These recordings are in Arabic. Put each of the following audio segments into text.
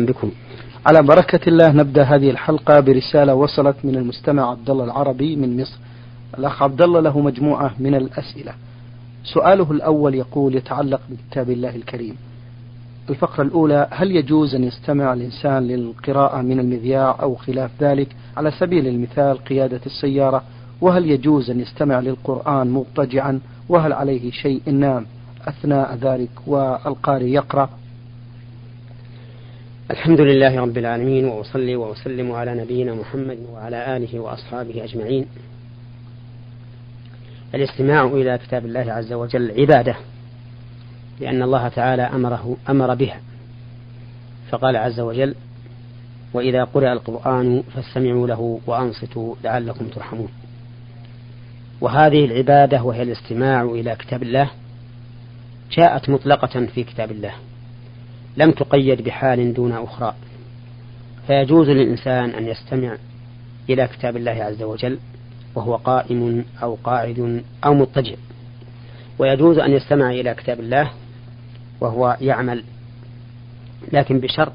بكم على بركة الله نبدأ هذه الحلقة برسالة وصلت من المستمع عبد الله العربي من مصر. الأخ عبد الله له مجموعة من الأسئلة. سؤاله الأول يقول يتعلق بكتاب الله الكريم. الفقرة الأولى هل يجوز أن يستمع الإنسان للقراءة من المذياع أو خلاف ذلك؟ على سبيل المثال قيادة السيارة وهل يجوز أن يستمع للقرآن مضطجعا؟ وهل عليه شيء نام؟ أثناء ذلك والقارئ يقرأ. الحمد لله رب العالمين وأصلي وأسلم على نبينا محمد وعلى آله وأصحابه أجمعين. الاستماع إلى كتاب الله عز وجل عبادة لأن الله تعالى أمره أمر بها فقال عز وجل وإذا قرأ القرآن فاستمعوا له وأنصتوا لعلكم ترحمون. وهذه العبادة وهي الاستماع إلى كتاب الله جاءت مطلقة في كتاب الله. لم تقيد بحال دون أخرى. فيجوز للإنسان أن يستمع إلى كتاب الله عز وجل وهو قائم أو قاعد أو مضطجع. ويجوز أن يستمع إلى كتاب الله وهو يعمل لكن بشرط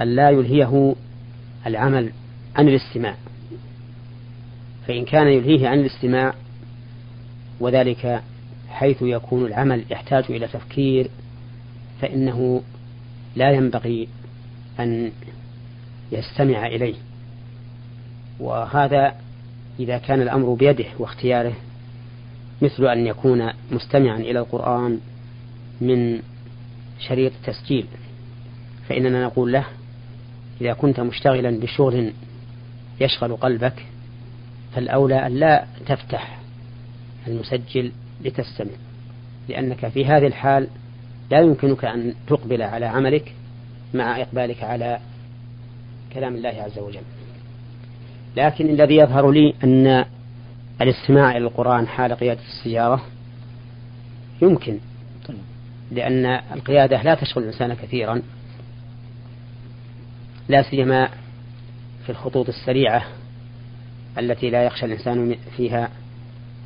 أن لا يلهيه العمل عن الاستماع. فإن كان يلهيه عن الاستماع وذلك حيث يكون العمل يحتاج إلى تفكير فإنه لا ينبغي أن يستمع إليه. وهذا إذا كان الأمر بيده واختياره مثل أن يكون مستمعا إلى القرآن من شريط تسجيل فإننا نقول له إذا كنت مشتغلا بشغل يشغل قلبك فالأولى أن لا تفتح المسجل لتستمع لأنك في هذه الحال لا يمكنك أن تقبل على عملك مع إقبالك على كلام الله عز وجل. لكن الذي يظهر لي أن الاستماع إلى القرآن حال قيادة السيارة يمكن لأن القيادة لا تشغل الإنسان كثيرا لا سيما في الخطوط السريعة التي لا يخشى الإنسان فيها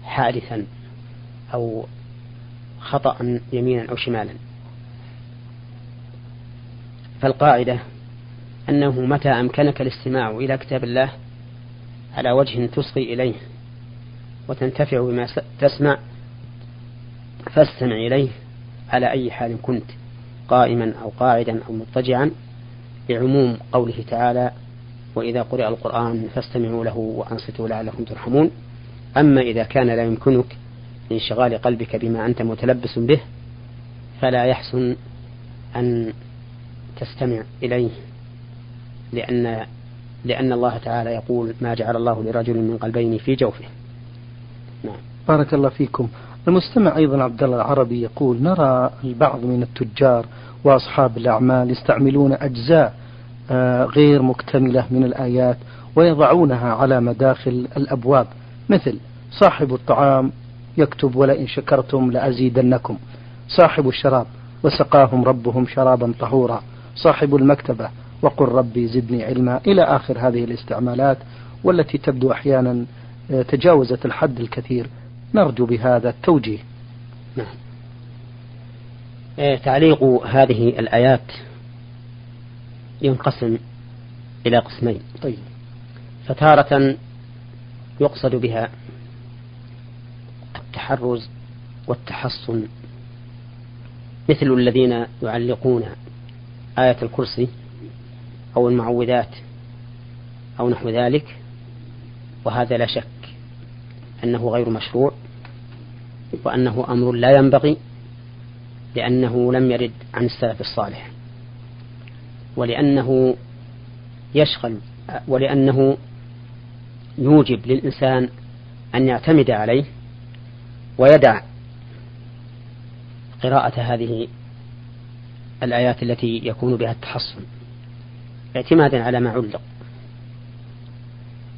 حادثا أو خطأ يمينا أو شمالا. فالقاعدة أنه متى أمكنك الاستماع إلى كتاب الله على وجه تصغي إليه وتنتفع بما تسمع فاستمع إليه على أي حال كنت قائما أو قاعدا أو مضطجعا لعموم قوله تعالى وإذا قرئ القرآن فاستمعوا له وأنصتوا لعلكم ترحمون أما إذا كان لا يمكنك لانشغال قلبك بما أنت متلبس به فلا يحسن أن تستمع إليه لأن لأن الله تعالى يقول ما جعل الله لرجل من قلبين في جوفه نعم. بارك الله فيكم المستمع أيضا عبد الله العربي يقول نرى البعض من التجار وأصحاب الأعمال يستعملون أجزاء آه، غير مكتملة من الآيات ويضعونها على مداخل الأبواب مثل صاحب الطعام يكتب ولئن شكرتم لأزيدنكم صاحب الشراب وسقاهم ربهم شرابا طهورا صاحب المكتبة. وقل ربي زدني علما. إلى آخر هذه الاستعمالات والتي تبدو أحيانا آه، تجاوزت الحد الكثير. نرجو بهذا التوجيه. نعم. آه، تعليق هذه الآيات ينقسم إلى قسمين. طيب. فتارة يقصد بها التحرز والتحصن مثل الذين يعلقون آية الكرسي أو المعوذات أو نحو ذلك وهذا لا شك أنه غير مشروع وأنه أمر لا ينبغي لأنه لم يرد عن السلف الصالح ولأنه يشغل ولأنه يوجب للإنسان أن يعتمد عليه ويدع قراءة هذه الآيات التي يكون بها التحصن. اعتمادا على ما علق.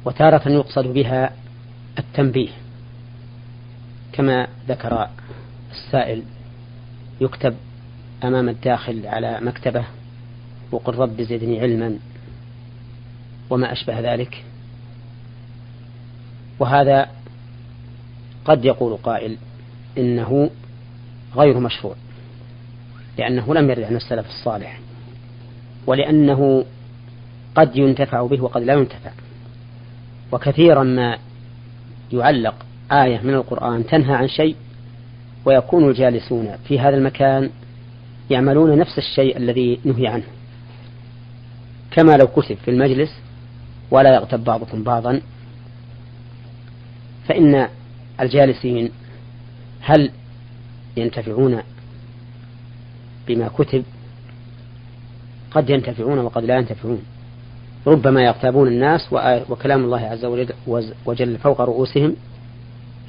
وتارة يقصد بها التنبيه. كما ذكر السائل يكتب أمام الداخل على مكتبة وقل رب زدني علما. وما أشبه ذلك. وهذا قد يقول قائل إنه غير مشروع. لأنه لم يرد عن السلف الصالح ولأنه قد ينتفع به وقد لا ينتفع. وكثيرا ما يعلق آية من القرآن تنهى عن شيء ويكون الجالسون في هذا المكان يعملون نفس الشيء الذي نهي عنه. كما لو كتب في المجلس ولا يغتب بعضكم بعضا فإن الجالسين هل ينتفعون بما كتب قد ينتفعون وقد لا ينتفعون. ربما يغتابون الناس وكلام الله عز وجل فوق رؤوسهم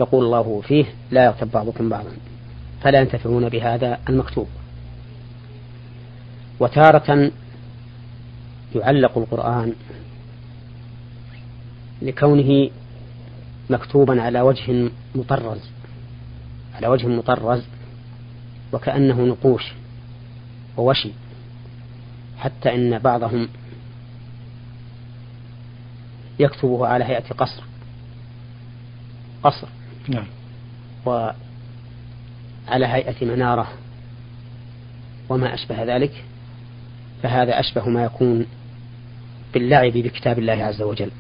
يقول الله فيه لا يغتب بعضكم بعضا فلا ينتفعون بهذا المكتوب. وتارة يعلق القرآن لكونه مكتوبا على وجه مطرز على وجه مطرز وكأنه نقوش. ووشي حتى إن بعضهم يكتبه على هيئة قصر. قصر. نعم. وعلى هيئة منارة. وما أشبه ذلك. فهذا أشبه ما يكون باللعب بكتاب الله عز وجل.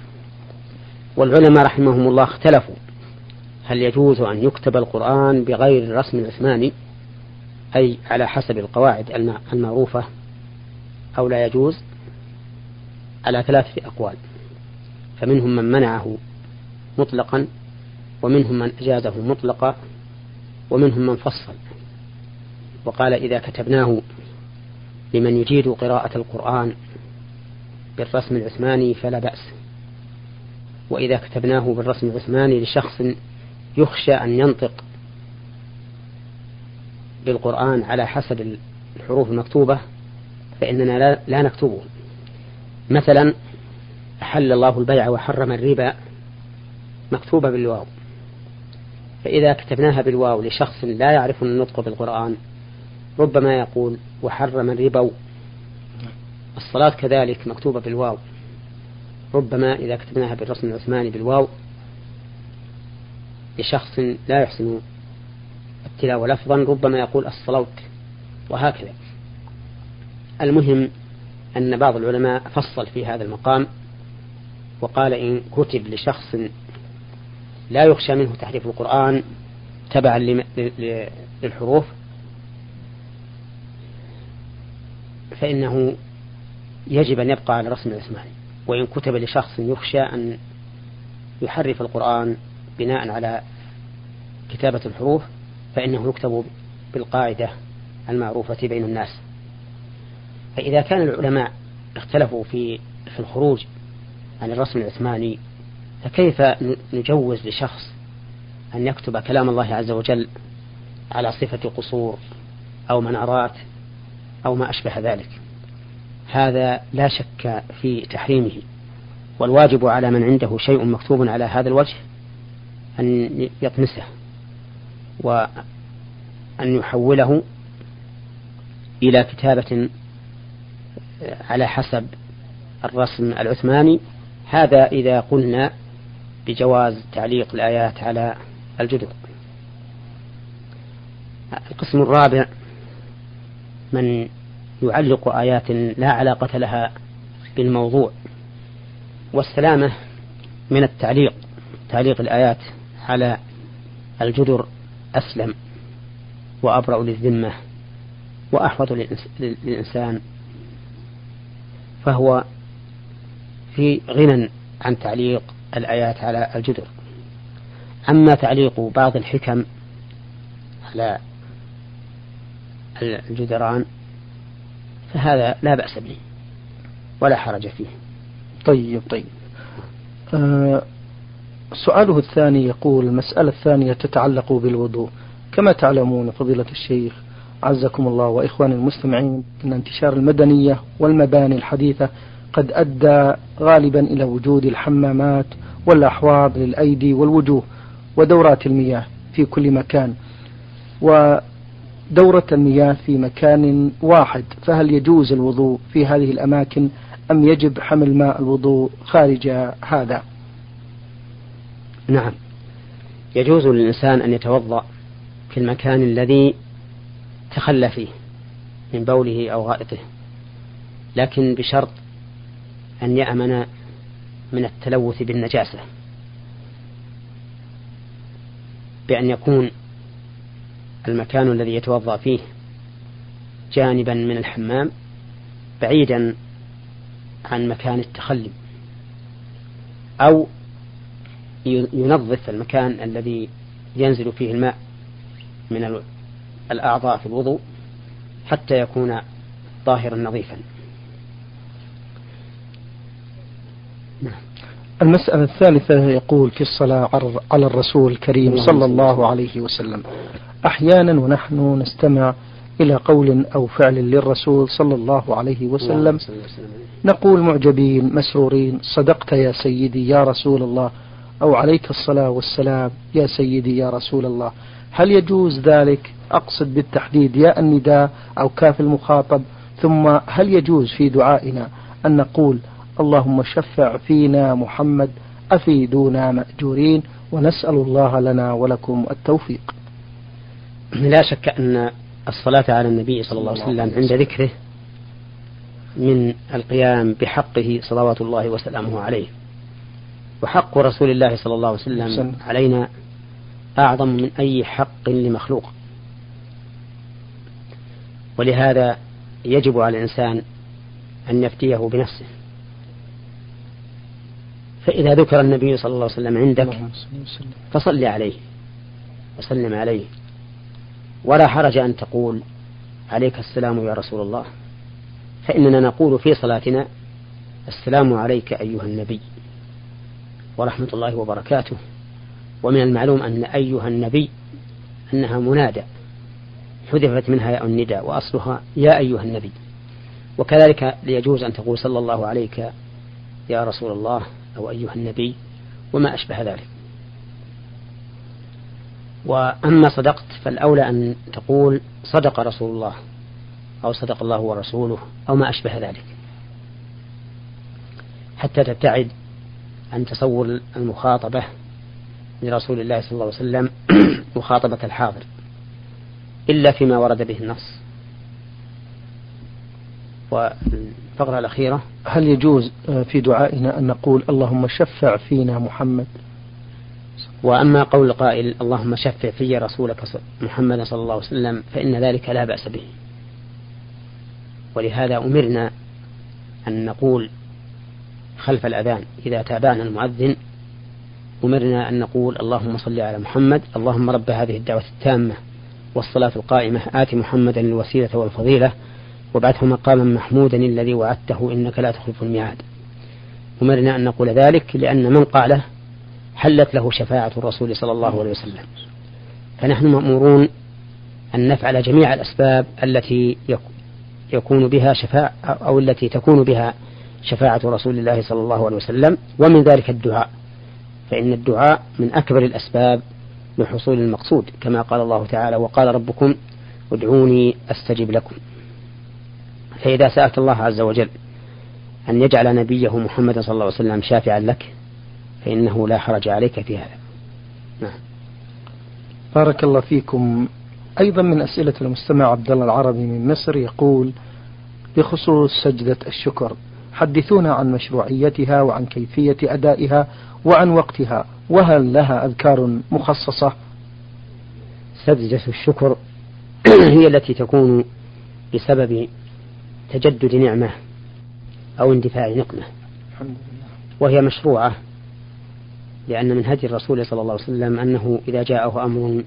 والعلماء رحمهم الله اختلفوا. هل يجوز أن يكتب القرآن بغير الرسم العثماني أي على حسب القواعد المعروفة أو لا يجوز على ثلاثة أقوال. فمنهم من منعه مطلقا ومنهم من أجازه مطلقا ومنهم من فصل. وقال إذا كتبناه لمن يجيد قراءة القرآن بالرسم العثماني فلا بأس. وإذا كتبناه بالرسم العثماني لشخص يخشى أن ينطق بالقرآن على حسب الحروف المكتوبة فإننا لا, لا نكتبه. مثلا أحل الله البيع وحرم الربا مكتوبة بالواو. فإذا كتبناها بالواو لشخص لا يعرف النطق بالقرآن ربما يقول وحرم الربا. الصلاة كذلك مكتوبة بالواو. ربما إذا كتبناها بالرسم العثماني بالواو لشخص لا يحسن التلاوة لفظا ربما يقول الصلوت وهكذا. المهم أن بعض العلماء فصل في هذا المقام وقال إن كتب لشخص لا يخشى منه تحريف القرآن تبعا للحروف فإنه يجب أن يبقى على رسم العثماني وإن كتب لشخص يخشى أن يحرف القرآن بناء على كتابة الحروف فإنه يكتب بالقاعدة المعروفة بين الناس. فإذا كان العلماء اختلفوا في في الخروج عن الرسم العثماني فكيف نجوز لشخص أن يكتب كلام الله عز وجل على صفة قصور أو منارات أو ما أشبه ذلك؟ هذا لا شك في تحريمه. والواجب على من عنده شيء مكتوب على هذا الوجه أن يطمسه. وأن يحوله إلى كتابة على حسب الرسم العثماني. هذا إذا قلنا بجواز تعليق الآيات على الجدر القسم الرابع من يعلق آيات لا علاقة لها بالموضوع. والسلامة من التعليق تعليق الآيات على الجدر أسلم وأبرأ للذمة وأحفظ للإنسان. فهو في غنى عن تعليق الآيات على الجدر. أما تعليق بعض الحكم على الجدران فهذا لا بأس به ولا حرج فيه. طيب طيب. آه سؤاله الثاني يقول المسألة الثانية تتعلق بالوضوء. كما تعلمون فضيلة الشيخ عزكم الله وإخواني المستمعين أن انتشار المدنية والمباني الحديثة قد أدى غالبا إلى وجود الحمامات والأحواض للأيدي والوجوه ودورات المياه في كل مكان ودورة المياه في مكان واحد. فهل يجوز الوضوء في هذه الأماكن أم يجب حمل ماء الوضوء خارج هذا؟ نعم. يجوز للإنسان أن يتوضأ في المكان الذي تخلى فيه من بوله أو غائطه لكن بشرط أن يأمن من التلوث بالنجاسة بأن يكون المكان الذي يتوضأ فيه جانبا من الحمام بعيدا عن مكان التخلي أو ينظف المكان الذي ينزل فيه الماء من الأعضاء في الوضوء حتى يكون طاهرا نظيفا. المسألة الثالثة يقول في الصلاة على الرسول الكريم صلى الله عليه وسلم أحيانا ونحن نستمع إلى قول أو فعل للرسول صلى الله عليه وسلم. نقول معجبين مسرورين صدقت يا سيدي يا رسول الله أو عليك الصلاة والسلام يا سيدي يا رسول الله. هل يجوز ذلك؟ أقصد بالتحديد يا النداء أو كاف المخاطب. ثم هل يجوز في دعائنا أن نقول اللهم شفع فينا محمد أفيدونا مأجورين ونسأل الله لنا ولكم التوفيق. لا شك أن الصلاة على النبي صلى الله عليه وسلم عند ذكره من القيام بحقه صلوات الله وسلامه عليه. وحق رسول الله صلى الله عليه وسلم علينا أعظم من أي حق لمخلوق. ولهذا يجب على الإنسان أن يفتيه بنفسه. فإذا ذكر النبي صلى الله عليه وسلم عندك فصل عليه وسلم عليه. ولا حرج أن تقول عليك السلام يا رسول الله. فإننا نقول في صلاتنا السلام عليك أيها النبي. ورحمة الله وبركاته. ومن المعلوم أن أيها النبي أنها منادى حذفت منها ياء النداء وأصلها يا أيها النبي. وكذلك ليجوز أن تقول صلى الله عليك يا رسول الله أو أيها النبي وما أشبه ذلك. وأما صدقت فالأولى أن تقول صدق رسول الله أو صدق الله ورسوله أو ما أشبه ذلك. حتى تبتعد عن تصور المخاطبة لرسول الله صلى الله عليه وسلم مخاطبة الحاضر إلا فيما ورد به النص. والفقرة الأخيرة هل يجوز في دعائنا أن نقول اللهم شفع فينا محمد؟ وأما قول القائل اللهم شفع في رسولك محمد صلى الله عليه وسلم فإن ذلك لا بأس به. ولهذا أمرنا أن نقول خلف الأذان. إذا تابعنا المؤذن أمرنا أن نقول اللهم صل على محمد اللهم رب هذه الدعوة التامة والصلاة القائمة آت محمدا الوسيلة والفضيلة وابعثه مقاما محمودا الذي وعدته إنك لا تخلف الميعاد. أمرنا أن نقول ذلك لأن من قاله حلت له شفاعة الرسول صلى الله عليه وسلم. فنحن مأمورون أن نفعل جميع الأسباب التي يكون بها شفاعة أو التي تكون بها شفاعة رسول الله صلى الله عليه وسلم ومن ذلك الدعاء. فإن الدعاء من أكبر الأسباب لحصول المقصود كما قال الله تعالى وقال ربكم ادعوني أستجب لكم. فإذا سألت الله عز وجل أن يجعل نبيه محمد صلى الله عليه وسلم شافعا لك فإنه لا حرج عليك في هذا. نعم. بارك الله فيكم. أيضا من أسئلة المستمع عبد الله العربي من مصر يقول بخصوص سجدة الشكر حدثونا عن مشروعيتها وعن كيفية أدائها وعن وقتها وهل لها أذكار مخصصة؟ سجدة الشكر هي التي تكون بسبب تجدد نعمة أو اندفاع نقمة. وهي مشروعة لأن من هدي الرسول صلى الله عليه وسلم أنه إذا جاءه أمر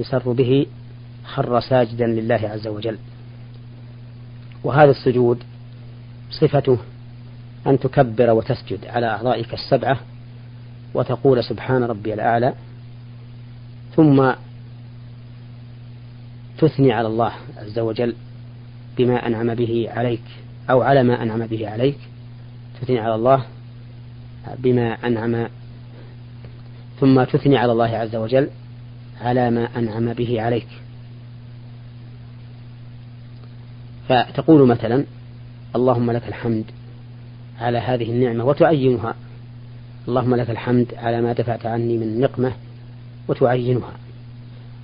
يسر به خر ساجدا لله عز وجل. وهذا السجود صفته أن تكبر وتسجد على أعضائك السبعة وتقول سبحان ربي الأعلى ثم تثني على الله عز وجل بما أنعم به عليك أو على ما أنعم به عليك تثني على الله بما أنعم ثم تثني على الله عز وجل على ما أنعم به عليك. فتقول مثلا اللهم لك الحمد على هذه النعمة وتعينها. اللهم لك الحمد على ما دفعت عني من نقمة وتعينها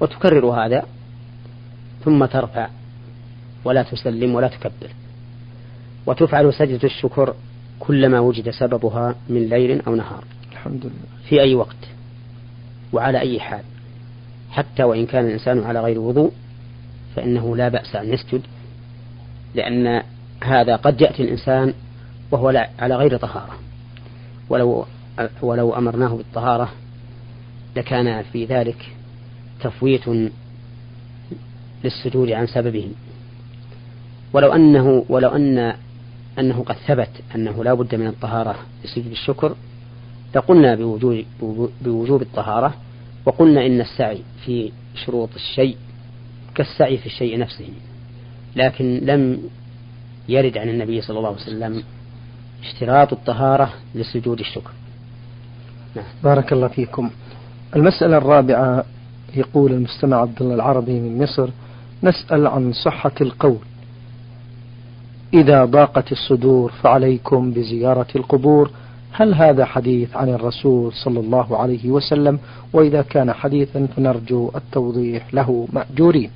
وتكرر هذا ثم ترفع ولا تسلم ولا تكبر. وتفعل سجدة الشكر كلما وجد سببها من ليل أو نهار. الحمد لله. في أي وقت وعلى أي حال. حتى وإن كان الإنسان على غير وضوء فإنه لا بأس أن يسجد لأن هذا قد يأتي الإنسان وهو على غير طهارة. ولو ولو أمرناه بالطهارة لكان في ذلك تفويت للسجود عن سببه. ولو أنه ولو أن أنه قد ثبت أنه لا بد من الطهارة لسجود الشكر لقلنا بوجوب, بوجوب الطهارة وقلنا إن السعي في شروط الشيء كالسعي في الشيء نفسه. لكن لم يرد عن النبي صلى الله عليه وسلم اشتراط الطهارة لسجود الشكر. نعم. بارك الله فيكم. المسألة الرابعة يقول المستمع عبد الله العربي من مصر نسأل عن صحة القول. إذا ضاقت الصدور فعليكم بزيارة القبور. هل هذا حديث عن الرسول صلى الله عليه وسلم؟ وإذا كان حديثا فنرجو التوضيح له مأجورين.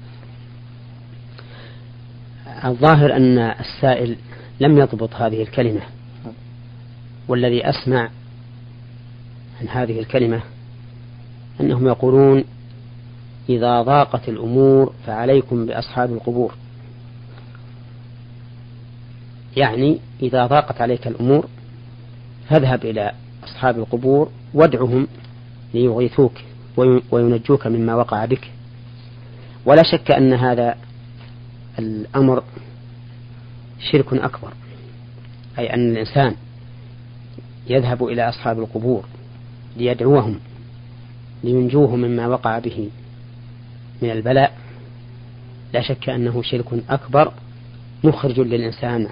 الظاهر أن السائل لم يضبط هذه الكلمة. والذي أسمع عن هذه الكلمة أنهم يقولون إذا ضاقت الأمور فعليكم بأصحاب القبور. يعني إذا ضاقت عليك الأمور فاذهب إلى أصحاب القبور وادعهم ليغيثوك وينجوك مما وقع بك. ولا شك أن هذا الأمر شرك أكبر أي أن الإنسان يذهب إلى أصحاب القبور ليدعوهم لينجوه مما وقع به من البلاء. لا شك أنه شرك أكبر مخرج للإنسان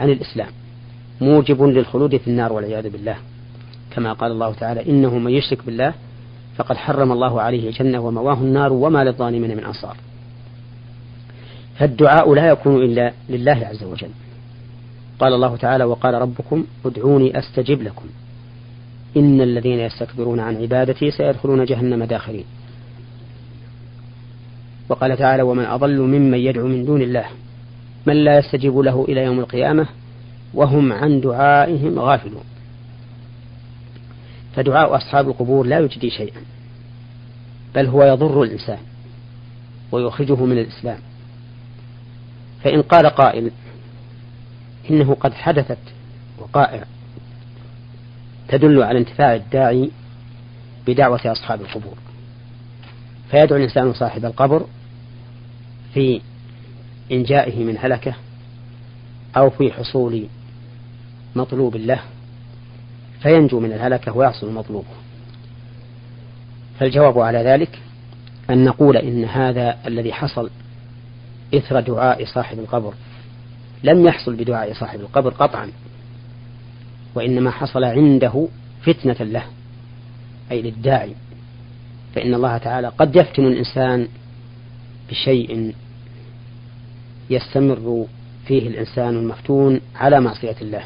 عن الإسلام موجب للخلود في النار والعياذ بالله. كما قال الله تعالى إنه من يشرك بالله فقد حرم الله عليه الجنة ومواه النار وما للظالمين من أنصار. فالدعاء لا يكون إلا لله عز وجل. قال الله تعالى وقال ربكم ادعوني أستجب لكم. إن الذين يستكبرون عن عبادتي سيدخلون جهنم داخرين. وقال تعالى ومن أضل ممن يدعو من دون الله من لا يستجيب له إلى يوم القيامة وهم عن دعائهم غافلون. فدعاء أصحاب القبور لا يجدي شيئا بل هو يضر الإنسان ويخرجه من الإسلام. فإن قال قائل إنه قد حدثت وقائع تدل على انتفاع الداعي بدعوة أصحاب القبور. فيدعو الإنسان صاحب القبر في إنجائه من هلكة أو في حصول مطلوب له فينجو من الهلكة ويحصل مطلوبه. فالجواب على ذلك أن نقول إن هذا الذي حصل إثر دعاء صاحب القبر. لم يحصل بدعاء صاحب القبر قطعا وإنما حصل عنده فتنة له أي للداعي. فإن الله تعالى قد يفتن الإنسان بشيء يستمر فيه الإنسان المفتون على معصية الله.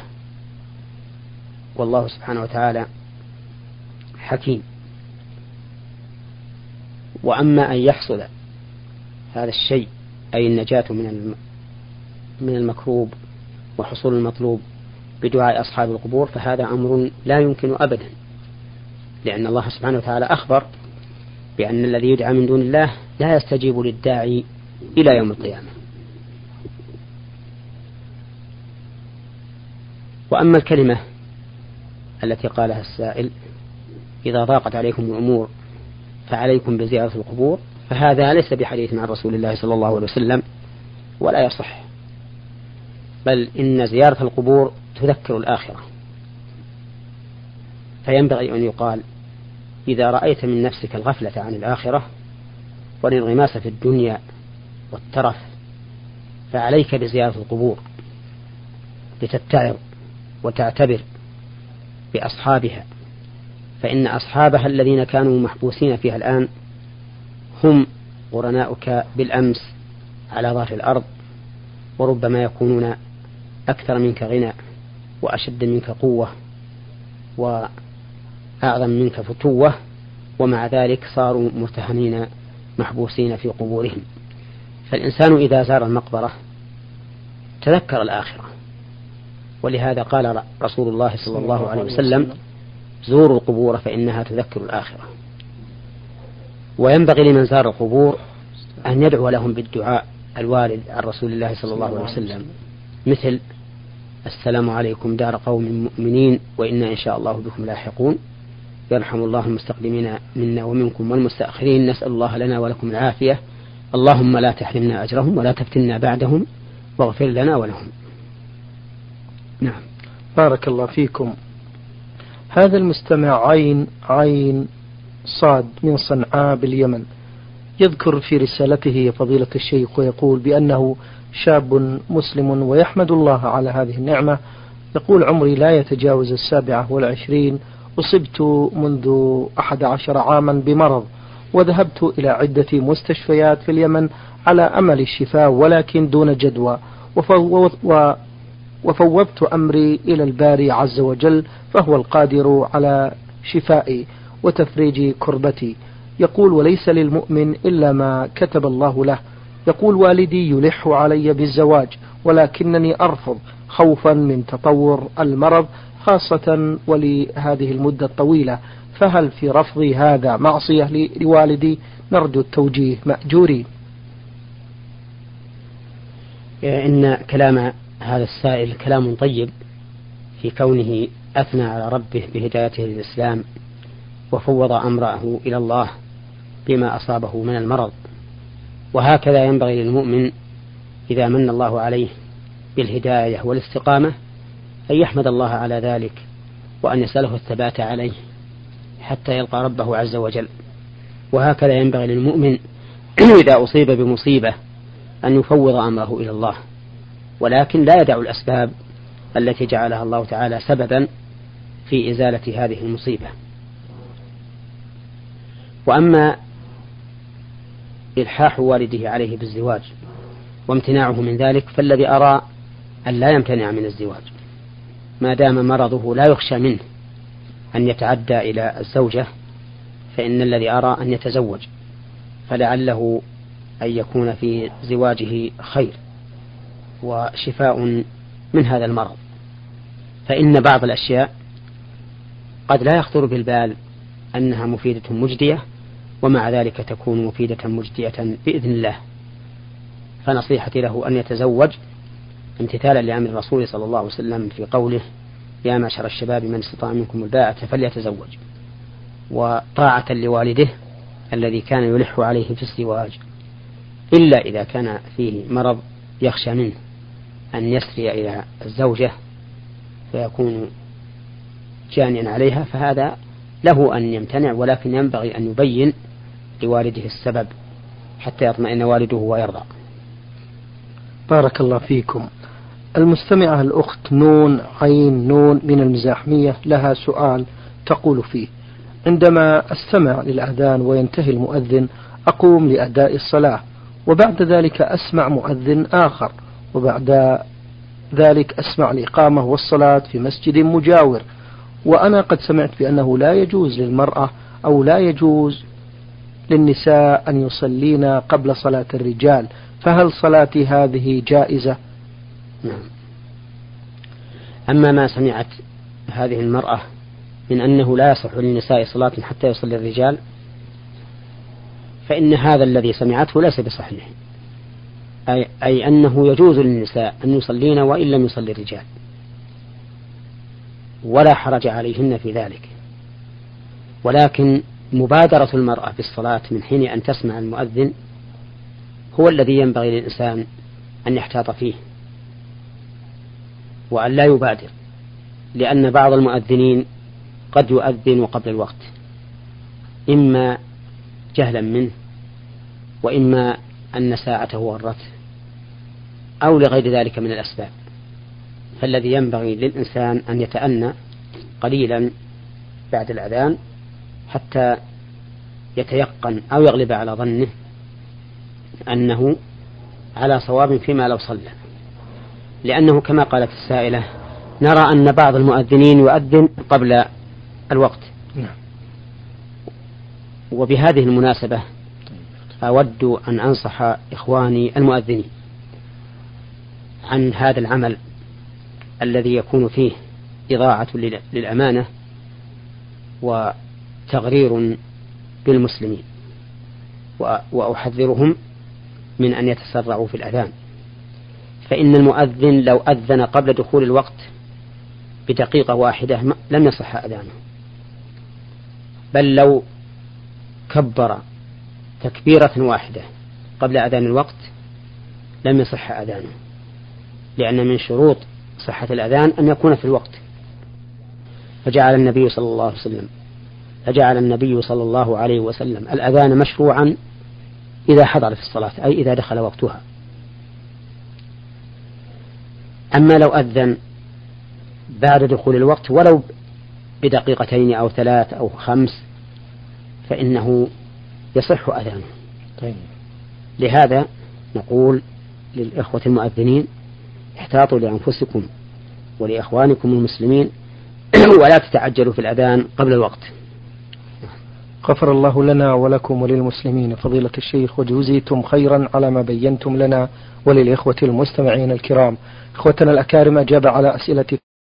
والله سبحانه وتعالى حكيم. وأما أن يحصل هذا الشيء أي النجاة من من المكروب وحصول المطلوب بدعاء أصحاب القبور فهذا أمر لا يمكن أبدا. لأن الله سبحانه وتعالى أخبر بأن الذي يدعى من دون الله لا يستجيب للداعي إلى يوم القيامة. وأما الكلمة التي قالها السائل إذا ضاقت عليكم الأمور فعليكم بزيارة القبور فهذا ليس بحديث عن رسول الله صلى الله عليه وسلم ولا يصح. بل إن زيارة القبور تذكر الآخرة. فينبغي أن يقال إذا رأيت من نفسك الغفلة عن الآخرة والانغماس في الدنيا والترف فعليك بزيارة القبور. لتتعظ وتعتبر بأصحابها. فإن أصحابها الذين كانوا محبوسين فيها الآن هم قرناؤك بالأمس على ظهر الأرض وربما يكونون أكثر منك غنى وأشد منك قوة وأعظم منك فتوة ومع ذلك صاروا مرتهنين محبوسين في قبورهم. فالإنسان إذا زار المقبرة تذكر الآخرة. ولهذا قال رسول الله صلى الله عليه وسلم زوروا القبور فإنها تذكر الآخرة. وينبغي لمن زار القبور أن يدعو لهم بالدعاء الوارد عن رسول الله صلى الله عليه وسلم. مثل السلام عليكم دار قوم مؤمنين وإنا إن شاء الله بكم لاحقون. يرحم الله المستقدمين منا ومنكم والمستأخرين. نسأل الله لنا ولكم العافية. اللهم لا تحرمنا أجرهم ولا تفتنا بعدهم. واغفر لنا ولهم. نعم. بارك الله فيكم. هذا المستمع عين عين صاد من صنعاء باليمن. يذكر في رسالته فضيلة الشيخ ويقول بأنه شاب مسلم ويحمد الله على هذه النعمة. يقول عمري لا يتجاوز السابعة والعشرين. أصبت منذ أحد عشر عاما بمرض وذهبت إلى عدة مستشفيات في اليمن على أمل الشفاء ولكن دون جدوى. وفوضت أمري إلى الباري عز وجل فهو القادر على شفائي. وتفريج كربتي. يقول وليس للمؤمن إلا ما كتب الله له. يقول والدي يلح علي بالزواج ولكنني أرفض خوفا من تطور المرض خاصة ولهذه المدة الطويلة. فهل في رفضي هذا معصية لوالدي؟ نرجو التوجيه مأجورين إن كلام هذا السائل كلام طيب في كونه أثنى على ربه بهدايته للإسلام. وفوض أمره إلى الله بما أصابه من المرض. وهكذا ينبغي للمؤمن إذا من الله عليه بالهداية والاستقامة أن يحمد الله على ذلك وأن يسأله الثبات عليه حتى يلقى ربه عز وجل. وهكذا ينبغي للمؤمن إذا أصيب بمصيبة أن يفوض أمره إلى الله. ولكن لا يدع الأسباب التي جعلها الله تعالى سببا في إزالة هذه المصيبة. وأما إلحاح والده عليه بالزواج وامتناعه من ذلك فالذي أرى أن لا يمتنع من الزواج ما دام مرضه لا يخشى منه أن يتعدى إلى الزوجة فإن الذي أرى أن يتزوج فلعله أن يكون في زواجه خير وشفاء من هذا المرض. فإن بعض الأشياء قد لا يخطر بالبال أنها مفيدة مجدية ومع ذلك تكون مفيدة مجدية بإذن الله. فنصيحتي له أن يتزوج امتثالا لأمر الرسول صلى الله عليه وسلم في قوله يا معشر الشباب من استطاع منكم الباءة فليتزوج. وطاعة لوالده الذي كان يلح عليه في الزواج إلا إذا كان فيه مرض يخشى منه أن يسري إلى الزوجة فيكون جانيا عليها فهذا له أن يمتنع ولكن ينبغي أن يبين لوالده السبب حتى يطمئن والده ويرضى. بارك الله فيكم. المستمعة الأخت نون عين نون من المزاحمية لها سؤال تقول فيه عندما أستمع للأذان وينتهي المؤذن أقوم لأداء الصلاة وبعد ذلك أسمع مؤذن آخر وبعد ذلك أسمع الإقامة والصلاة في مسجد مجاور وأنا قد سمعت بأنه لا يجوز للمرأة أو لا يجوز للنساء أن يصلين قبل صلاة الرجال فهل صلاتي هذه جائزة؟ نعم. أما ما سمعت هذه المرأة من أنه لا يصح للنساء صلاة حتى يصلي الرجال فإن هذا الذي سمعته ليس بصحيح. أي, أي أنه يجوز للنساء أن يصلين وإن لم يصلي الرجال. ولا حرج عليهن في ذلك. ولكن مبادرة المرأة بالصلاة من حين أن تسمع المؤذن هو الذي ينبغي للإنسان أن يحتاط فيه وأن لا يبادر لأن بعض المؤذنين قد يؤذن قبل الوقت إما جهلا منه وإما أن ساعته ورته أو لغير ذلك من الأسباب. فالذي ينبغي للإنسان أن يتأنى قليلا بعد الأذان حتى يتيقن أو يغلب على ظنه أنه على صواب فيما لو صلى لأنه كما قالت السائلة نرى أن بعض المؤذنين يؤذن قبل الوقت نعم. وبهذه المناسبة أود أن أنصح إخواني المؤذنين عن هذا العمل الذي يكون فيه إضاعة للأمانة وتغرير بالمسلمين. وأحذرهم من أن يتسرعوا في الأذان. فإن المؤذن لو أذن قبل دخول الوقت بدقيقة واحدة لم يصح أذانه. بل لو كبر تكبيرة واحدة قبل أذان الوقت لم يصح أذانه. لأن من شروط صحة الأذان أن يكون في الوقت. فجعل النبي صلى الله عليه وسلم فجعل النبي صلى الله عليه وسلم الأذان مشروعا إذا حضر في الصلاة أي إذا دخل وقتها أما لو أذن بعد دخول الوقت ولو بدقيقتين أو ثلاث أو خمس فإنه يصح أذانه طيب. لهذا نقول للإخوة المؤذنين احتاطوا لأنفسكم ولإخوانكم المسلمين ولا تتعجلوا في الأذان قبل الوقت غفر الله لنا ولكم وللمسلمين. فضيلة الشيخ وجزيتم خيرا على ما بينتم لنا وللإخوة المستمعين الكرام. إخوتنا الأكارم أجاب على أسئلة